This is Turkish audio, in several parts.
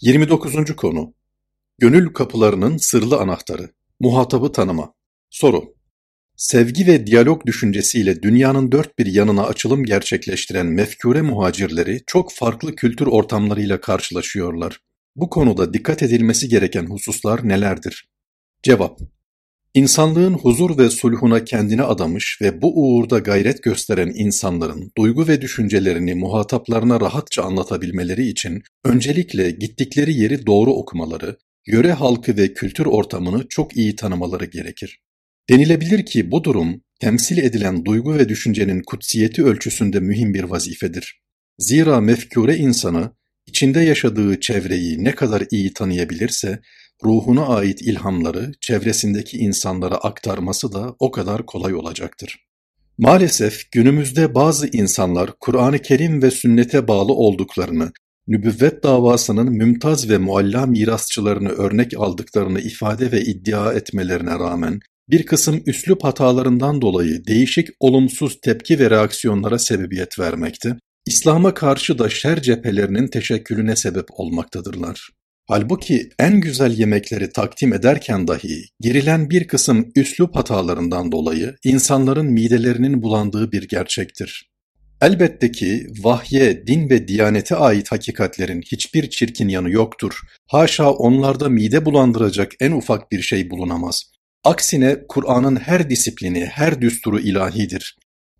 29. konu Gönül kapılarının sırlı anahtarı Muhatabı tanıma Soru Sevgi ve diyalog düşüncesiyle dünyanın dört bir yanına açılım gerçekleştiren mefkure muhacirleri çok farklı kültür ortamlarıyla karşılaşıyorlar. Bu konuda dikkat edilmesi gereken hususlar nelerdir? Cevap İnsanlığın huzur ve sulhuna kendini adamış ve bu uğurda gayret gösteren insanların duygu ve düşüncelerini muhataplarına rahatça anlatabilmeleri için öncelikle gittikleri yeri doğru okumaları, yöre halkı ve kültür ortamını çok iyi tanımaları gerekir. Denilebilir ki bu durum temsil edilen duygu ve düşüncenin kutsiyeti ölçüsünde mühim bir vazifedir. Zira mefkure insanı içinde yaşadığı çevreyi ne kadar iyi tanıyabilirse ruhuna ait ilhamları çevresindeki insanlara aktarması da o kadar kolay olacaktır. Maalesef günümüzde bazı insanlar Kur'an-ı Kerim ve sünnete bağlı olduklarını, nübüvvet davasının mümtaz ve mualla mirasçılarını örnek aldıklarını ifade ve iddia etmelerine rağmen bir kısım üslup hatalarından dolayı değişik olumsuz tepki ve reaksiyonlara sebebiyet vermekte, İslam'a karşı da şer cephelerinin teşekkülüne sebep olmaktadırlar. Halbuki en güzel yemekleri takdim ederken dahi girilen bir kısım üslup hatalarından dolayı insanların midelerinin bulandığı bir gerçektir. Elbette ki vahye, din ve diyanete ait hakikatlerin hiçbir çirkin yanı yoktur. Haşa onlarda mide bulandıracak en ufak bir şey bulunamaz. Aksine Kur'an'ın her disiplini, her düsturu ilahidir.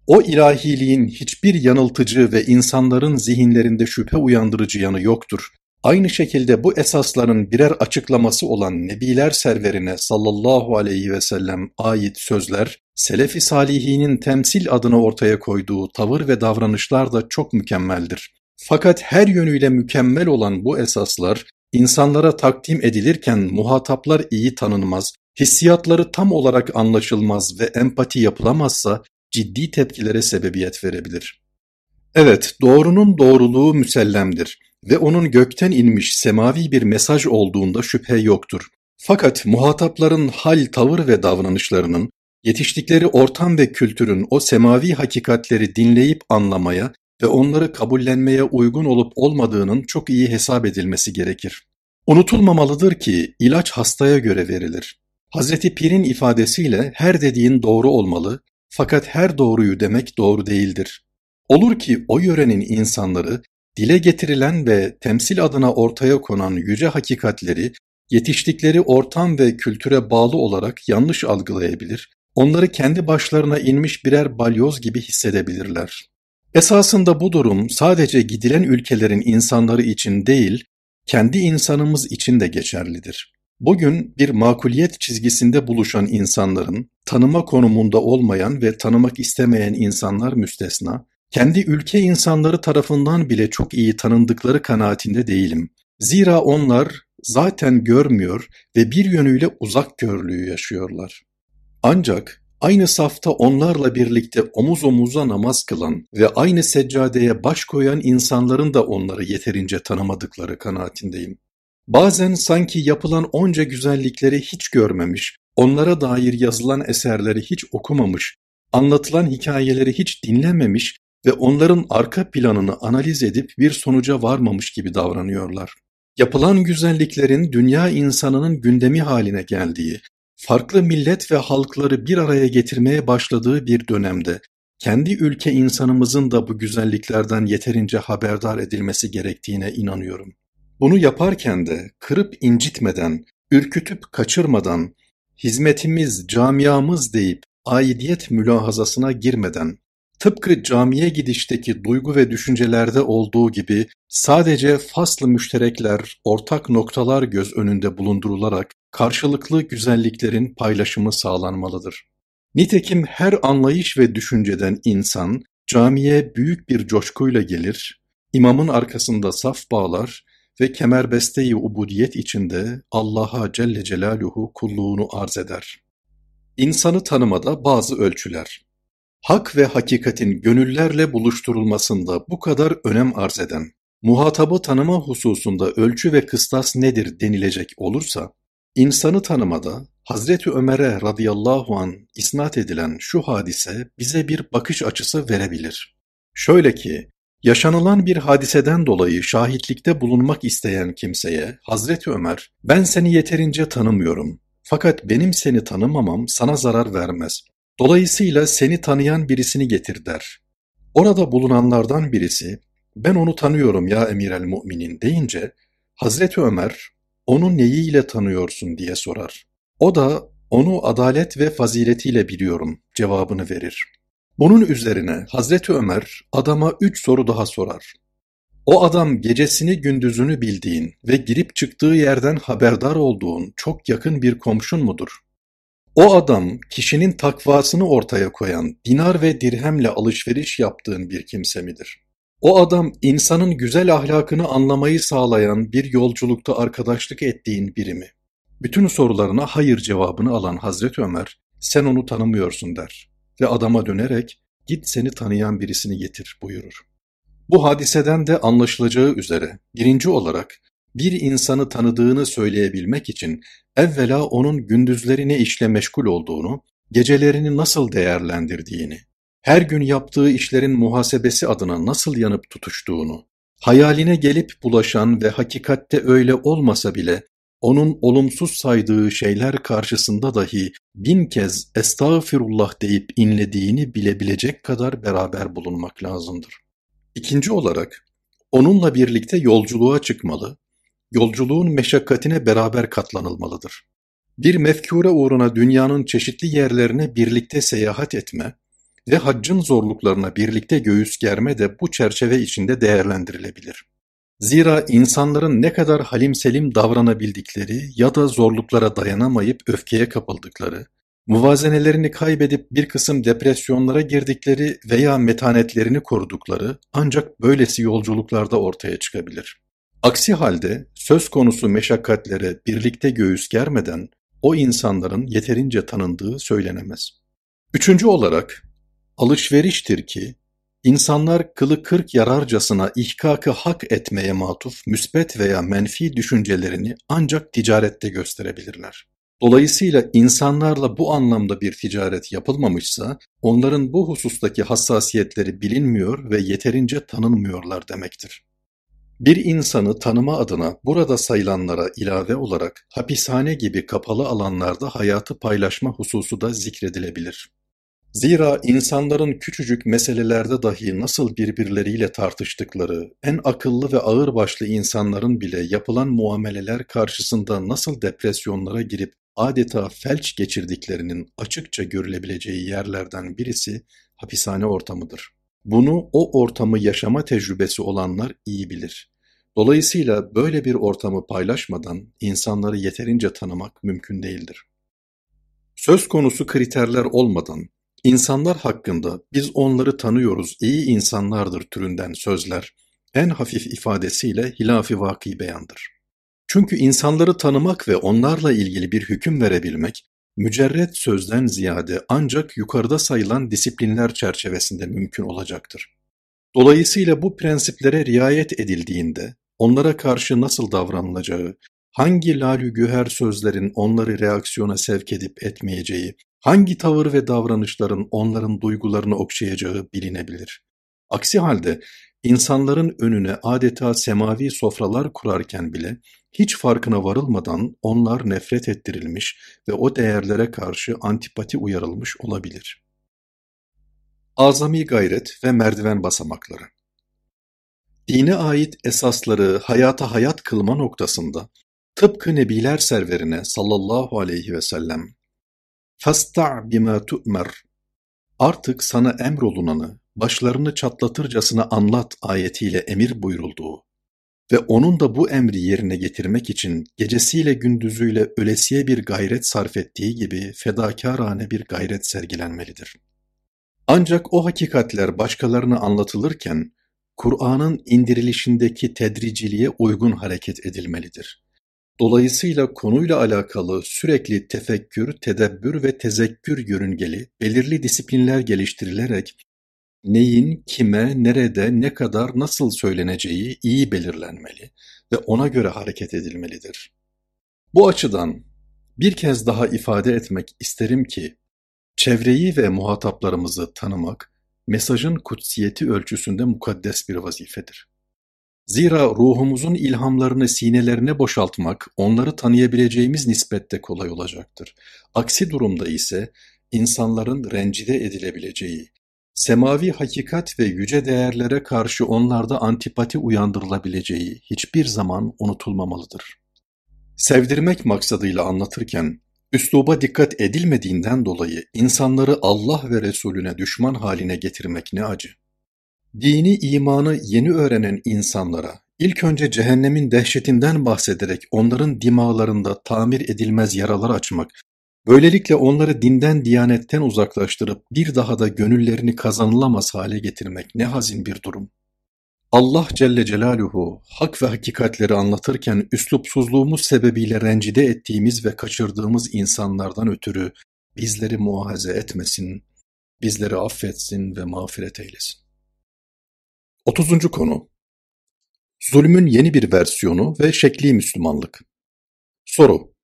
O ilahiliğin hiçbir yanıltıcı ve insanların zihinlerinde şüphe uyandırıcı yanı yoktur. Aynı şekilde bu esasların birer açıklaması olan Nebiler serverine sallallahu aleyhi ve sellem ait sözler, Selefi Salihinin temsil adına ortaya koyduğu tavır ve davranışlar da çok mükemmeldir. Fakat her yönüyle mükemmel olan bu esaslar, insanlara takdim edilirken muhataplar iyi tanınmaz, hissiyatları tam olarak anlaşılmaz ve empati yapılamazsa ciddi tepkilere sebebiyet verebilir. Evet, doğrunun doğruluğu müsellemdir ve onun gökten inmiş semavi bir mesaj olduğunda şüphe yoktur. Fakat muhatapların hal, tavır ve davranışlarının, yetiştikleri ortam ve kültürün o semavi hakikatleri dinleyip anlamaya ve onları kabullenmeye uygun olup olmadığının çok iyi hesap edilmesi gerekir. Unutulmamalıdır ki ilaç hastaya göre verilir. Hazreti Pir'in ifadesiyle her dediğin doğru olmalı fakat her doğruyu demek doğru değildir. Olur ki o yörenin insanları dile getirilen ve temsil adına ortaya konan yüce hakikatleri yetiştikleri ortam ve kültüre bağlı olarak yanlış algılayabilir, onları kendi başlarına inmiş birer balyoz gibi hissedebilirler. Esasında bu durum sadece gidilen ülkelerin insanları için değil, kendi insanımız için de geçerlidir. Bugün bir makuliyet çizgisinde buluşan insanların, tanıma konumunda olmayan ve tanımak istemeyen insanlar müstesna, kendi ülke insanları tarafından bile çok iyi tanındıkları kanaatinde değilim. Zira onlar zaten görmüyor ve bir yönüyle uzak görlüğü yaşıyorlar. Ancak aynı safta onlarla birlikte omuz omuza namaz kılan ve aynı seccadeye baş koyan insanların da onları yeterince tanımadıkları kanaatindeyim. Bazen sanki yapılan onca güzellikleri hiç görmemiş, onlara dair yazılan eserleri hiç okumamış, anlatılan hikayeleri hiç dinlememiş ve onların arka planını analiz edip bir sonuca varmamış gibi davranıyorlar. Yapılan güzelliklerin dünya insanının gündemi haline geldiği, farklı millet ve halkları bir araya getirmeye başladığı bir dönemde kendi ülke insanımızın da bu güzelliklerden yeterince haberdar edilmesi gerektiğine inanıyorum. Bunu yaparken de kırıp incitmeden, ürkütüp kaçırmadan, hizmetimiz, camiamız deyip aidiyet mülahazasına girmeden, tıpkı camiye gidişteki duygu ve düşüncelerde olduğu gibi sadece faslı müşterekler, ortak noktalar göz önünde bulundurularak karşılıklı güzelliklerin paylaşımı sağlanmalıdır. Nitekim her anlayış ve düşünceden insan camiye büyük bir coşkuyla gelir, imamın arkasında saf bağlar ve kemerbeste-i ubudiyet içinde Allah'a Celle Celaluhu kulluğunu arz eder. İnsanı tanımada bazı ölçüler. Hak ve hakikatin gönüllerle buluşturulmasında bu kadar önem arz eden, muhatabı tanıma hususunda ölçü ve kıstas nedir denilecek olursa, insanı tanımada Hazreti Ömer'e radıyallahu an isnat edilen şu hadise bize bir bakış açısı verebilir. Şöyle ki, Yaşanılan bir hadiseden dolayı şahitlikte bulunmak isteyen kimseye Hazreti Ömer, ben seni yeterince tanımıyorum. Fakat benim seni tanımamam sana zarar vermez. Dolayısıyla seni tanıyan birisini getir der. Orada bulunanlardan birisi, ben onu tanıyorum ya emir el müminin deyince, Hazreti Ömer, onu neyiyle tanıyorsun diye sorar. O da, onu adalet ve faziletiyle biliyorum cevabını verir. Bunun üzerine Hazreti Ömer adama üç soru daha sorar. O adam gecesini gündüzünü bildiğin ve girip çıktığı yerden haberdar olduğun çok yakın bir komşun mudur? O adam kişinin takvasını ortaya koyan, dinar ve dirhemle alışveriş yaptığın bir kimse midir? O adam insanın güzel ahlakını anlamayı sağlayan bir yolculukta arkadaşlık ettiğin biri mi? Bütün sorularına hayır cevabını alan Hazreti Ömer, sen onu tanımıyorsun der ve adama dönerek git seni tanıyan birisini getir buyurur. Bu hadiseden de anlaşılacağı üzere birinci olarak bir insanı tanıdığını söyleyebilmek için evvela onun gündüzleri ne işle meşgul olduğunu, gecelerini nasıl değerlendirdiğini, her gün yaptığı işlerin muhasebesi adına nasıl yanıp tutuştuğunu, hayaline gelip bulaşan ve hakikatte öyle olmasa bile onun olumsuz saydığı şeyler karşısında dahi bin kez estağfirullah deyip inlediğini bilebilecek kadar beraber bulunmak lazımdır. İkinci olarak onunla birlikte yolculuğa çıkmalı, yolculuğun meşakkatine beraber katlanılmalıdır. Bir mefkure uğruna dünyanın çeşitli yerlerine birlikte seyahat etme ve haccın zorluklarına birlikte göğüs germe de bu çerçeve içinde değerlendirilebilir. Zira insanların ne kadar halim selim davranabildikleri ya da zorluklara dayanamayıp öfkeye kapıldıkları, muvazenelerini kaybedip bir kısım depresyonlara girdikleri veya metanetlerini korudukları ancak böylesi yolculuklarda ortaya çıkabilir. Aksi halde söz konusu meşakkatlere birlikte göğüs germeden o insanların yeterince tanındığı söylenemez. Üçüncü olarak alışveriştir ki insanlar kılı kırk yararcasına ihkakı hak etmeye matuf müsbet veya menfi düşüncelerini ancak ticarette gösterebilirler. Dolayısıyla insanlarla bu anlamda bir ticaret yapılmamışsa onların bu husustaki hassasiyetleri bilinmiyor ve yeterince tanınmıyorlar demektir. Bir insanı tanıma adına burada sayılanlara ilave olarak hapishane gibi kapalı alanlarda hayatı paylaşma hususu da zikredilebilir. Zira insanların küçücük meselelerde dahi nasıl birbirleriyle tartıştıkları, en akıllı ve ağırbaşlı insanların bile yapılan muameleler karşısında nasıl depresyonlara girip adeta felç geçirdiklerinin açıkça görülebileceği yerlerden birisi hapishane ortamıdır. Bunu o ortamı yaşama tecrübesi olanlar iyi bilir. Dolayısıyla böyle bir ortamı paylaşmadan insanları yeterince tanımak mümkün değildir. Söz konusu kriterler olmadan insanlar hakkında biz onları tanıyoruz, iyi insanlardır türünden sözler en hafif ifadesiyle hilafi vaki beyandır. Çünkü insanları tanımak ve onlarla ilgili bir hüküm verebilmek mücerret sözden ziyade ancak yukarıda sayılan disiplinler çerçevesinde mümkün olacaktır. Dolayısıyla bu prensiplere riayet edildiğinde onlara karşı nasıl davranılacağı, hangi lalü güher sözlerin onları reaksiyona sevk edip etmeyeceği, hangi tavır ve davranışların onların duygularını okşayacağı bilinebilir. Aksi halde insanların önüne adeta semavi sofralar kurarken bile hiç farkına varılmadan onlar nefret ettirilmiş ve o değerlere karşı antipati uyarılmış olabilir. Azami gayret ve merdiven basamakları Dine ait esasları hayata hayat kılma noktasında tıpkı Nebiler serverine sallallahu aleyhi ve sellem فَاسْتَعْ بِمَا تُؤْمَرْ Artık sana emrolunanı başlarını çatlatırcasına anlat ayetiyle emir buyurulduğu ve onun da bu emri yerine getirmek için gecesiyle gündüzüyle ölesiye bir gayret sarf ettiği gibi fedakarane bir gayret sergilenmelidir. Ancak o hakikatler başkalarına anlatılırken Kur'an'ın indirilişindeki tedriciliğe uygun hareket edilmelidir. Dolayısıyla konuyla alakalı sürekli tefekkür, tedebbür ve tezekkür yörüngeli belirli disiplinler geliştirilerek neyin, kime, nerede, ne kadar, nasıl söyleneceği iyi belirlenmeli ve ona göre hareket edilmelidir. Bu açıdan bir kez daha ifade etmek isterim ki, çevreyi ve muhataplarımızı tanımak, mesajın kutsiyeti ölçüsünde mukaddes bir vazifedir. Zira ruhumuzun ilhamlarını sinelerine boşaltmak, onları tanıyabileceğimiz nispette kolay olacaktır. Aksi durumda ise insanların rencide edilebileceği, semavi hakikat ve yüce değerlere karşı onlarda antipati uyandırılabileceği hiçbir zaman unutulmamalıdır. Sevdirmek maksadıyla anlatırken, üsluba dikkat edilmediğinden dolayı insanları Allah ve Resulüne düşman haline getirmek ne acı. Dini imanı yeni öğrenen insanlara ilk önce cehennemin dehşetinden bahsederek onların dimalarında tamir edilmez yaralar açmak, böylelikle onları dinden diyanetten uzaklaştırıp bir daha da gönüllerini kazanılamaz hale getirmek ne hazin bir durum. Allah Celle Celaluhu hak ve hakikatleri anlatırken üslupsuzluğumuz sebebiyle rencide ettiğimiz ve kaçırdığımız insanlardan ötürü bizleri muahaze etmesin, bizleri affetsin ve mağfiret eylesin. 30. konu Zulmün yeni bir versiyonu ve şekli Müslümanlık. Soru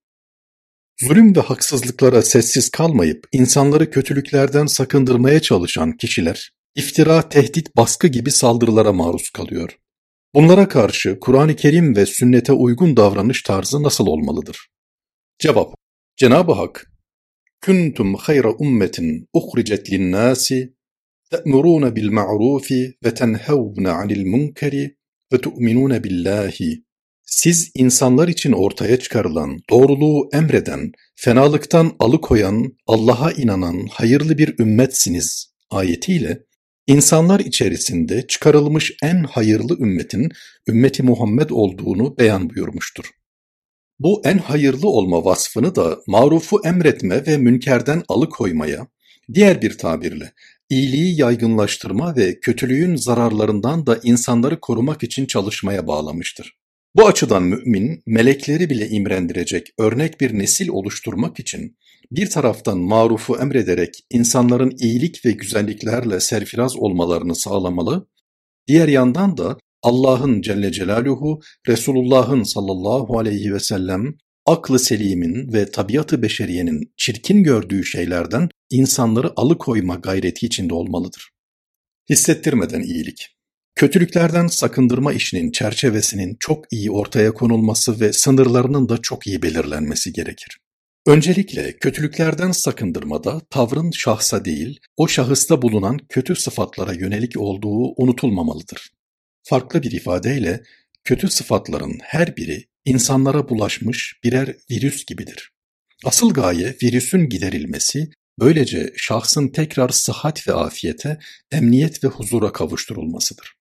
Zulüm ve haksızlıklara sessiz kalmayıp insanları kötülüklerden sakındırmaya çalışan kişiler, iftira, tehdit, baskı gibi saldırılara maruz kalıyor. Bunlara karşı Kur'an-ı Kerim ve sünnete uygun davranış tarzı nasıl olmalıdır? Cevap Cenab-ı Hak Kuntum hayra ummetin uhricet linnâsi te'murûne bil ma'rufi ve tenhevne anil munkeri ve tu'minûne billahi siz insanlar için ortaya çıkarılan, doğruluğu emreden, fenalıktan alıkoyan, Allah'a inanan hayırlı bir ümmetsiniz ayetiyle insanlar içerisinde çıkarılmış en hayırlı ümmetin ümmeti Muhammed olduğunu beyan buyurmuştur. Bu en hayırlı olma vasfını da marufu emretme ve münkerden alıkoymaya, diğer bir tabirle iyiliği yaygınlaştırma ve kötülüğün zararlarından da insanları korumak için çalışmaya bağlamıştır. Bu açıdan mümin, melekleri bile imrendirecek örnek bir nesil oluşturmak için bir taraftan marufu emrederek insanların iyilik ve güzelliklerle serfiraz olmalarını sağlamalı, diğer yandan da Allah'ın Celle Celaluhu, Resulullah'ın sallallahu aleyhi ve sellem, aklı selimin ve tabiatı beşeriyenin çirkin gördüğü şeylerden insanları alıkoyma gayreti içinde olmalıdır. Hissettirmeden iyilik. Kötülüklerden sakındırma işinin çerçevesinin çok iyi ortaya konulması ve sınırlarının da çok iyi belirlenmesi gerekir. Öncelikle kötülüklerden sakındırmada tavrın şahsa değil, o şahısta bulunan kötü sıfatlara yönelik olduğu unutulmamalıdır. Farklı bir ifadeyle kötü sıfatların her biri insanlara bulaşmış birer virüs gibidir. Asıl gaye virüsün giderilmesi, böylece şahsın tekrar sıhhat ve afiyete, emniyet ve huzura kavuşturulmasıdır.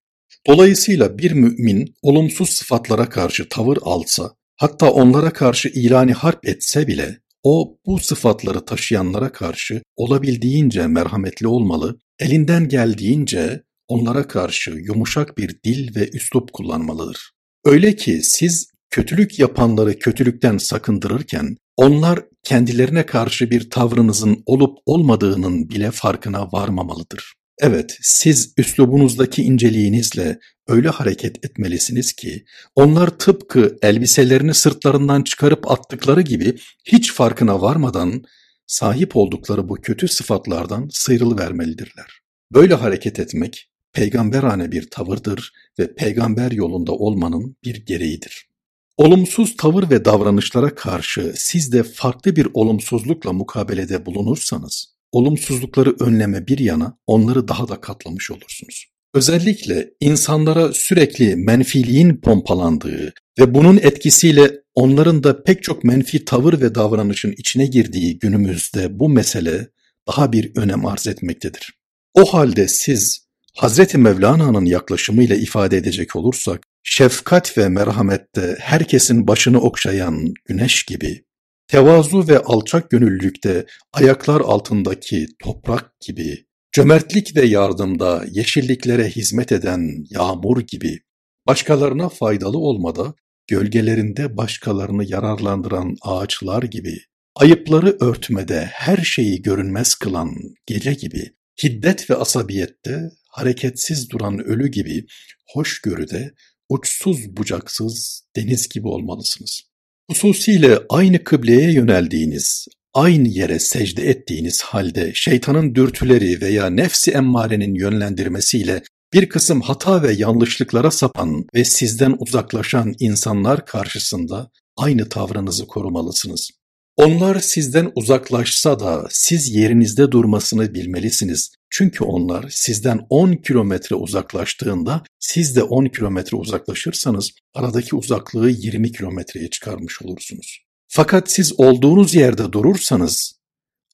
Dolayısıyla bir mümin olumsuz sıfatlara karşı tavır alsa, hatta onlara karşı ilani harp etse bile o bu sıfatları taşıyanlara karşı olabildiğince merhametli olmalı, elinden geldiğince onlara karşı yumuşak bir dil ve üslup kullanmalıdır. Öyle ki siz kötülük yapanları kötülükten sakındırırken onlar kendilerine karşı bir tavrınızın olup olmadığının bile farkına varmamalıdır. Evet, siz üslubunuzdaki inceliğinizle öyle hareket etmelisiniz ki onlar tıpkı elbiselerini sırtlarından çıkarıp attıkları gibi hiç farkına varmadan sahip oldukları bu kötü sıfatlardan sıyrılıvermelidirler. Böyle hareket etmek peygamberane bir tavırdır ve peygamber yolunda olmanın bir gereğidir. Olumsuz tavır ve davranışlara karşı siz de farklı bir olumsuzlukla mukabelede bulunursanız olumsuzlukları önleme bir yana onları daha da katlamış olursunuz. Özellikle insanlara sürekli menfiliğin pompalandığı ve bunun etkisiyle onların da pek çok menfi tavır ve davranışın içine girdiği günümüzde bu mesele daha bir önem arz etmektedir. O halde siz Hazreti Mevlana'nın yaklaşımıyla ifade edecek olursak, şefkat ve merhamette herkesin başını okşayan güneş gibi, Tevazu ve alçak gönüllülükte ayaklar altındaki toprak gibi, cömertlik ve yardımda yeşilliklere hizmet eden yağmur gibi, başkalarına faydalı olmada gölgelerinde başkalarını yararlandıran ağaçlar gibi, ayıpları örtmede her şeyi görünmez kılan gece gibi, hiddet ve asabiyette hareketsiz duran ölü gibi, hoşgörüde uçsuz bucaksız deniz gibi olmalısınız. Hususiyle aynı kıbleye yöneldiğiniz, aynı yere secde ettiğiniz halde şeytanın dürtüleri veya nefsi emmarenin yönlendirmesiyle bir kısım hata ve yanlışlıklara sapan ve sizden uzaklaşan insanlar karşısında aynı tavrınızı korumalısınız. Onlar sizden uzaklaşsa da siz yerinizde durmasını bilmelisiniz. Çünkü onlar sizden 10 kilometre uzaklaştığında siz de 10 kilometre uzaklaşırsanız aradaki uzaklığı 20 kilometreye çıkarmış olursunuz. Fakat siz olduğunuz yerde durursanız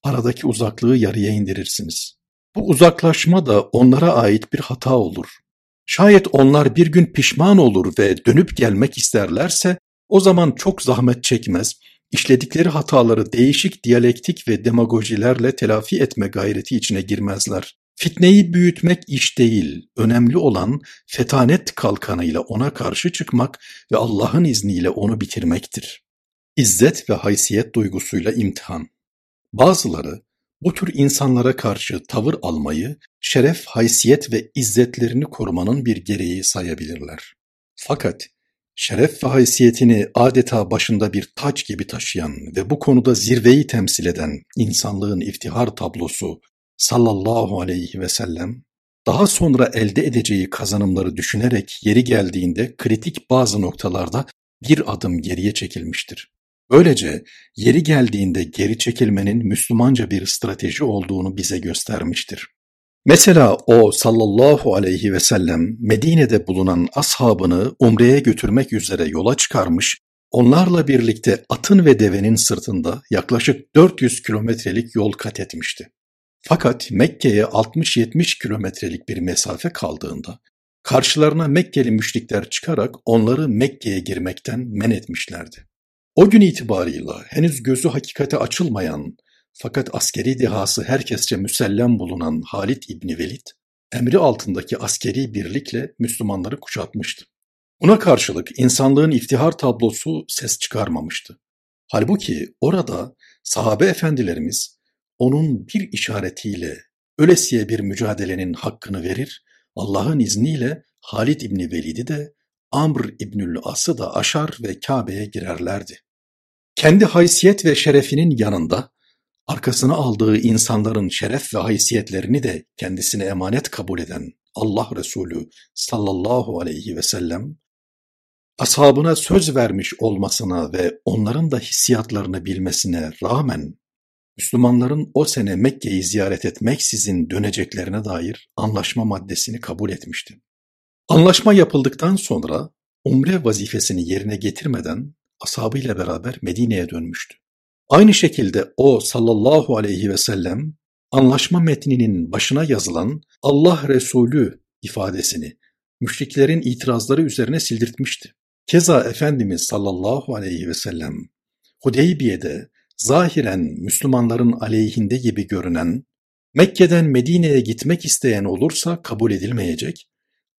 aradaki uzaklığı yarıya indirirsiniz. Bu uzaklaşma da onlara ait bir hata olur. Şayet onlar bir gün pişman olur ve dönüp gelmek isterlerse o zaman çok zahmet çekmez, işledikleri hataları değişik diyalektik ve demagojilerle telafi etme gayreti içine girmezler. Fitneyi büyütmek iş değil, önemli olan fetanet kalkanıyla ona karşı çıkmak ve Allah'ın izniyle onu bitirmektir. İzzet ve haysiyet duygusuyla imtihan. Bazıları bu tür insanlara karşı tavır almayı şeref, haysiyet ve izzetlerini korumanın bir gereği sayabilirler. Fakat şeref ve haysiyetini adeta başında bir taç gibi taşıyan ve bu konuda zirveyi temsil eden insanlığın iftihar tablosu sallallahu aleyhi ve sellem, daha sonra elde edeceği kazanımları düşünerek yeri geldiğinde kritik bazı noktalarda bir adım geriye çekilmiştir. Böylece yeri geldiğinde geri çekilmenin Müslümanca bir strateji olduğunu bize göstermiştir. Mesela o sallallahu aleyhi ve sellem Medine'de bulunan ashabını umreye götürmek üzere yola çıkarmış, onlarla birlikte atın ve devenin sırtında yaklaşık 400 kilometrelik yol kat etmişti. Fakat Mekke'ye 60-70 kilometrelik bir mesafe kaldığında karşılarına Mekkeli müşrikler çıkarak onları Mekke'ye girmekten men etmişlerdi. O gün itibarıyla henüz gözü hakikate açılmayan fakat askeri dehası herkesçe müsellem bulunan Halid İbni Velid, emri altındaki askeri birlikle Müslümanları kuşatmıştı. Buna karşılık insanlığın iftihar tablosu ses çıkarmamıştı. Halbuki orada sahabe efendilerimiz onun bir işaretiyle ölesiye bir mücadelenin hakkını verir, Allah'ın izniyle Halid İbni Velid'i de Amr İbnül As'ı da aşar ve Kabe'ye girerlerdi. Kendi haysiyet ve şerefinin yanında arkasına aldığı insanların şeref ve haysiyetlerini de kendisine emanet kabul eden Allah Resulü sallallahu aleyhi ve sellem, ashabına söz vermiş olmasına ve onların da hissiyatlarını bilmesine rağmen, Müslümanların o sene Mekke'yi ziyaret etmeksizin döneceklerine dair anlaşma maddesini kabul etmişti. Anlaşma yapıldıktan sonra umre vazifesini yerine getirmeden ashabıyla beraber Medine'ye dönmüştü. Aynı şekilde o sallallahu aleyhi ve sellem anlaşma metninin başına yazılan Allah Resulü ifadesini müşriklerin itirazları üzerine sildirtmişti. Keza Efendimiz sallallahu aleyhi ve sellem Hudeybiye'de zahiren Müslümanların aleyhinde gibi görünen Mekke'den Medine'ye gitmek isteyen olursa kabul edilmeyecek,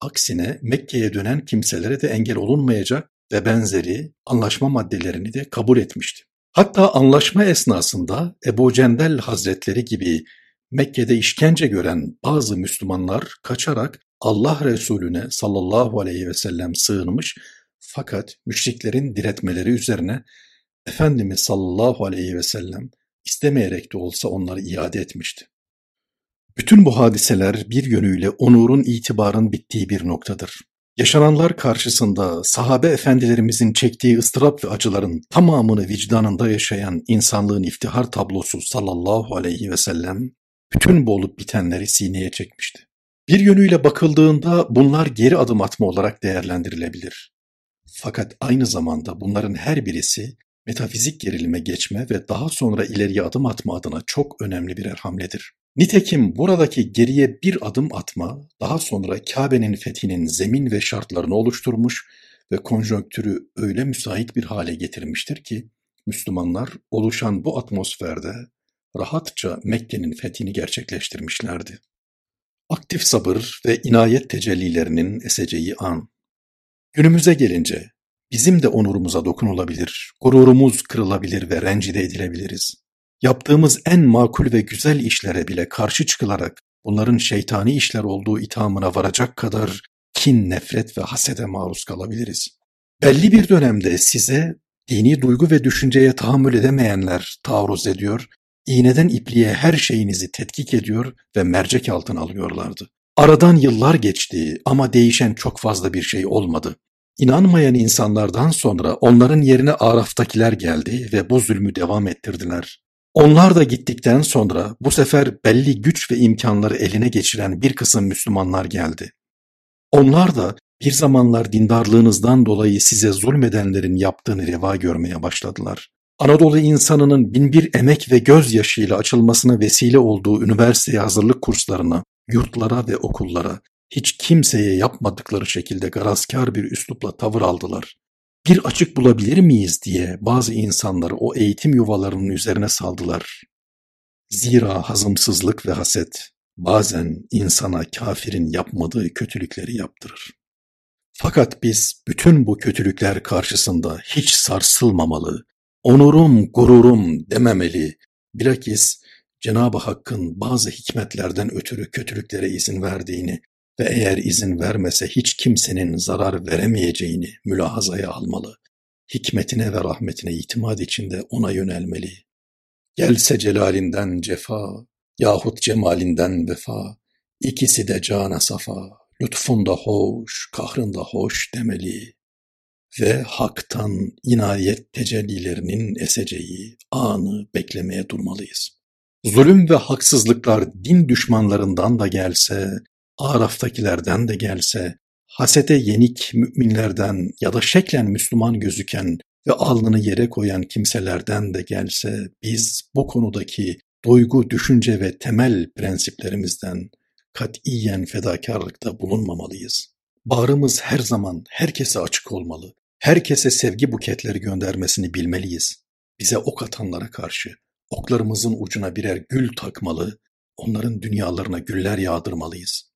aksine Mekke'ye dönen kimselere de engel olunmayacak ve benzeri anlaşma maddelerini de kabul etmişti. Hatta anlaşma esnasında Ebu Cendel Hazretleri gibi Mekke'de işkence gören bazı Müslümanlar kaçarak Allah Resulüne sallallahu aleyhi ve sellem sığınmış fakat müşriklerin diretmeleri üzerine Efendimiz sallallahu aleyhi ve sellem istemeyerek de olsa onları iade etmişti. Bütün bu hadiseler bir yönüyle onurun itibarın bittiği bir noktadır. Yaşananlar karşısında sahabe efendilerimizin çektiği ıstırap ve acıların tamamını vicdanında yaşayan insanlığın iftihar tablosu sallallahu aleyhi ve sellem bütün bu olup bitenleri sineye çekmişti. Bir yönüyle bakıldığında bunlar geri adım atma olarak değerlendirilebilir. Fakat aynı zamanda bunların her birisi metafizik gerilime geçme ve daha sonra ileriye adım atma adına çok önemli birer hamledir. Nitekim buradaki geriye bir adım atma, daha sonra Kabe'nin fethinin zemin ve şartlarını oluşturmuş ve konjonktürü öyle müsait bir hale getirmiştir ki, Müslümanlar oluşan bu atmosferde rahatça Mekke'nin fethini gerçekleştirmişlerdi. Aktif sabır ve inayet tecellilerinin eseceği an. Günümüze gelince bizim de onurumuza dokunulabilir, gururumuz kırılabilir ve rencide edilebiliriz. Yaptığımız en makul ve güzel işlere bile karşı çıkılarak bunların şeytani işler olduğu ithamına varacak kadar kin, nefret ve hasede maruz kalabiliriz. Belli bir dönemde size Dini duygu ve düşünceye tahammül edemeyenler taarruz ediyor, iğneden ipliğe her şeyinizi tetkik ediyor ve mercek altına alıyorlardı. Aradan yıllar geçti ama değişen çok fazla bir şey olmadı. İnanmayan insanlardan sonra onların yerine Araf'takiler geldi ve bu zulmü devam ettirdiler. Onlar da gittikten sonra bu sefer belli güç ve imkanları eline geçiren bir kısım Müslümanlar geldi. Onlar da bir zamanlar dindarlığınızdan dolayı size zulmedenlerin yaptığını reva görmeye başladılar. Anadolu insanının binbir emek ve gözyaşıyla açılmasına vesile olduğu üniversiteye hazırlık kurslarına, yurtlara ve okullara hiç kimseye yapmadıkları şekilde garazkar bir üslupla tavır aldılar. Bir açık bulabilir miyiz diye bazı insanları o eğitim yuvalarının üzerine saldılar. Zira hazımsızlık ve haset bazen insana kafirin yapmadığı kötülükleri yaptırır. Fakat biz bütün bu kötülükler karşısında hiç sarsılmamalı, onurum, gururum dememeli, bilakis Cenab-ı Hakk'ın bazı hikmetlerden ötürü kötülüklere izin verdiğini ve eğer izin vermese hiç kimsenin zarar veremeyeceğini mülahazaya almalı. Hikmetine ve rahmetine itimat içinde ona yönelmeli. Gelse celalinden cefa, yahut cemalinden vefa, ikisi de cana safa, lütfunda hoş, kahrında hoş demeli. Ve haktan inayet tecellilerinin eseceği anı beklemeye durmalıyız. Zulüm ve haksızlıklar din düşmanlarından da gelse, Araf'takilerden de gelse, hasete yenik müminlerden ya da şeklen Müslüman gözüken ve alnını yere koyan kimselerden de gelse, biz bu konudaki duygu, düşünce ve temel prensiplerimizden katiyen fedakarlıkta bulunmamalıyız. Bağrımız her zaman herkese açık olmalı. Herkese sevgi buketleri göndermesini bilmeliyiz. Bize ok atanlara karşı oklarımızın ucuna birer gül takmalı, onların dünyalarına güller yağdırmalıyız.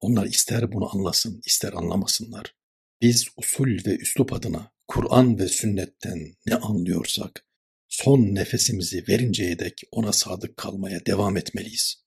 Onlar ister bunu anlasın, ister anlamasınlar. Biz usul ve üslup adına Kur'an ve sünnetten ne anlıyorsak son nefesimizi verinceye dek ona sadık kalmaya devam etmeliyiz.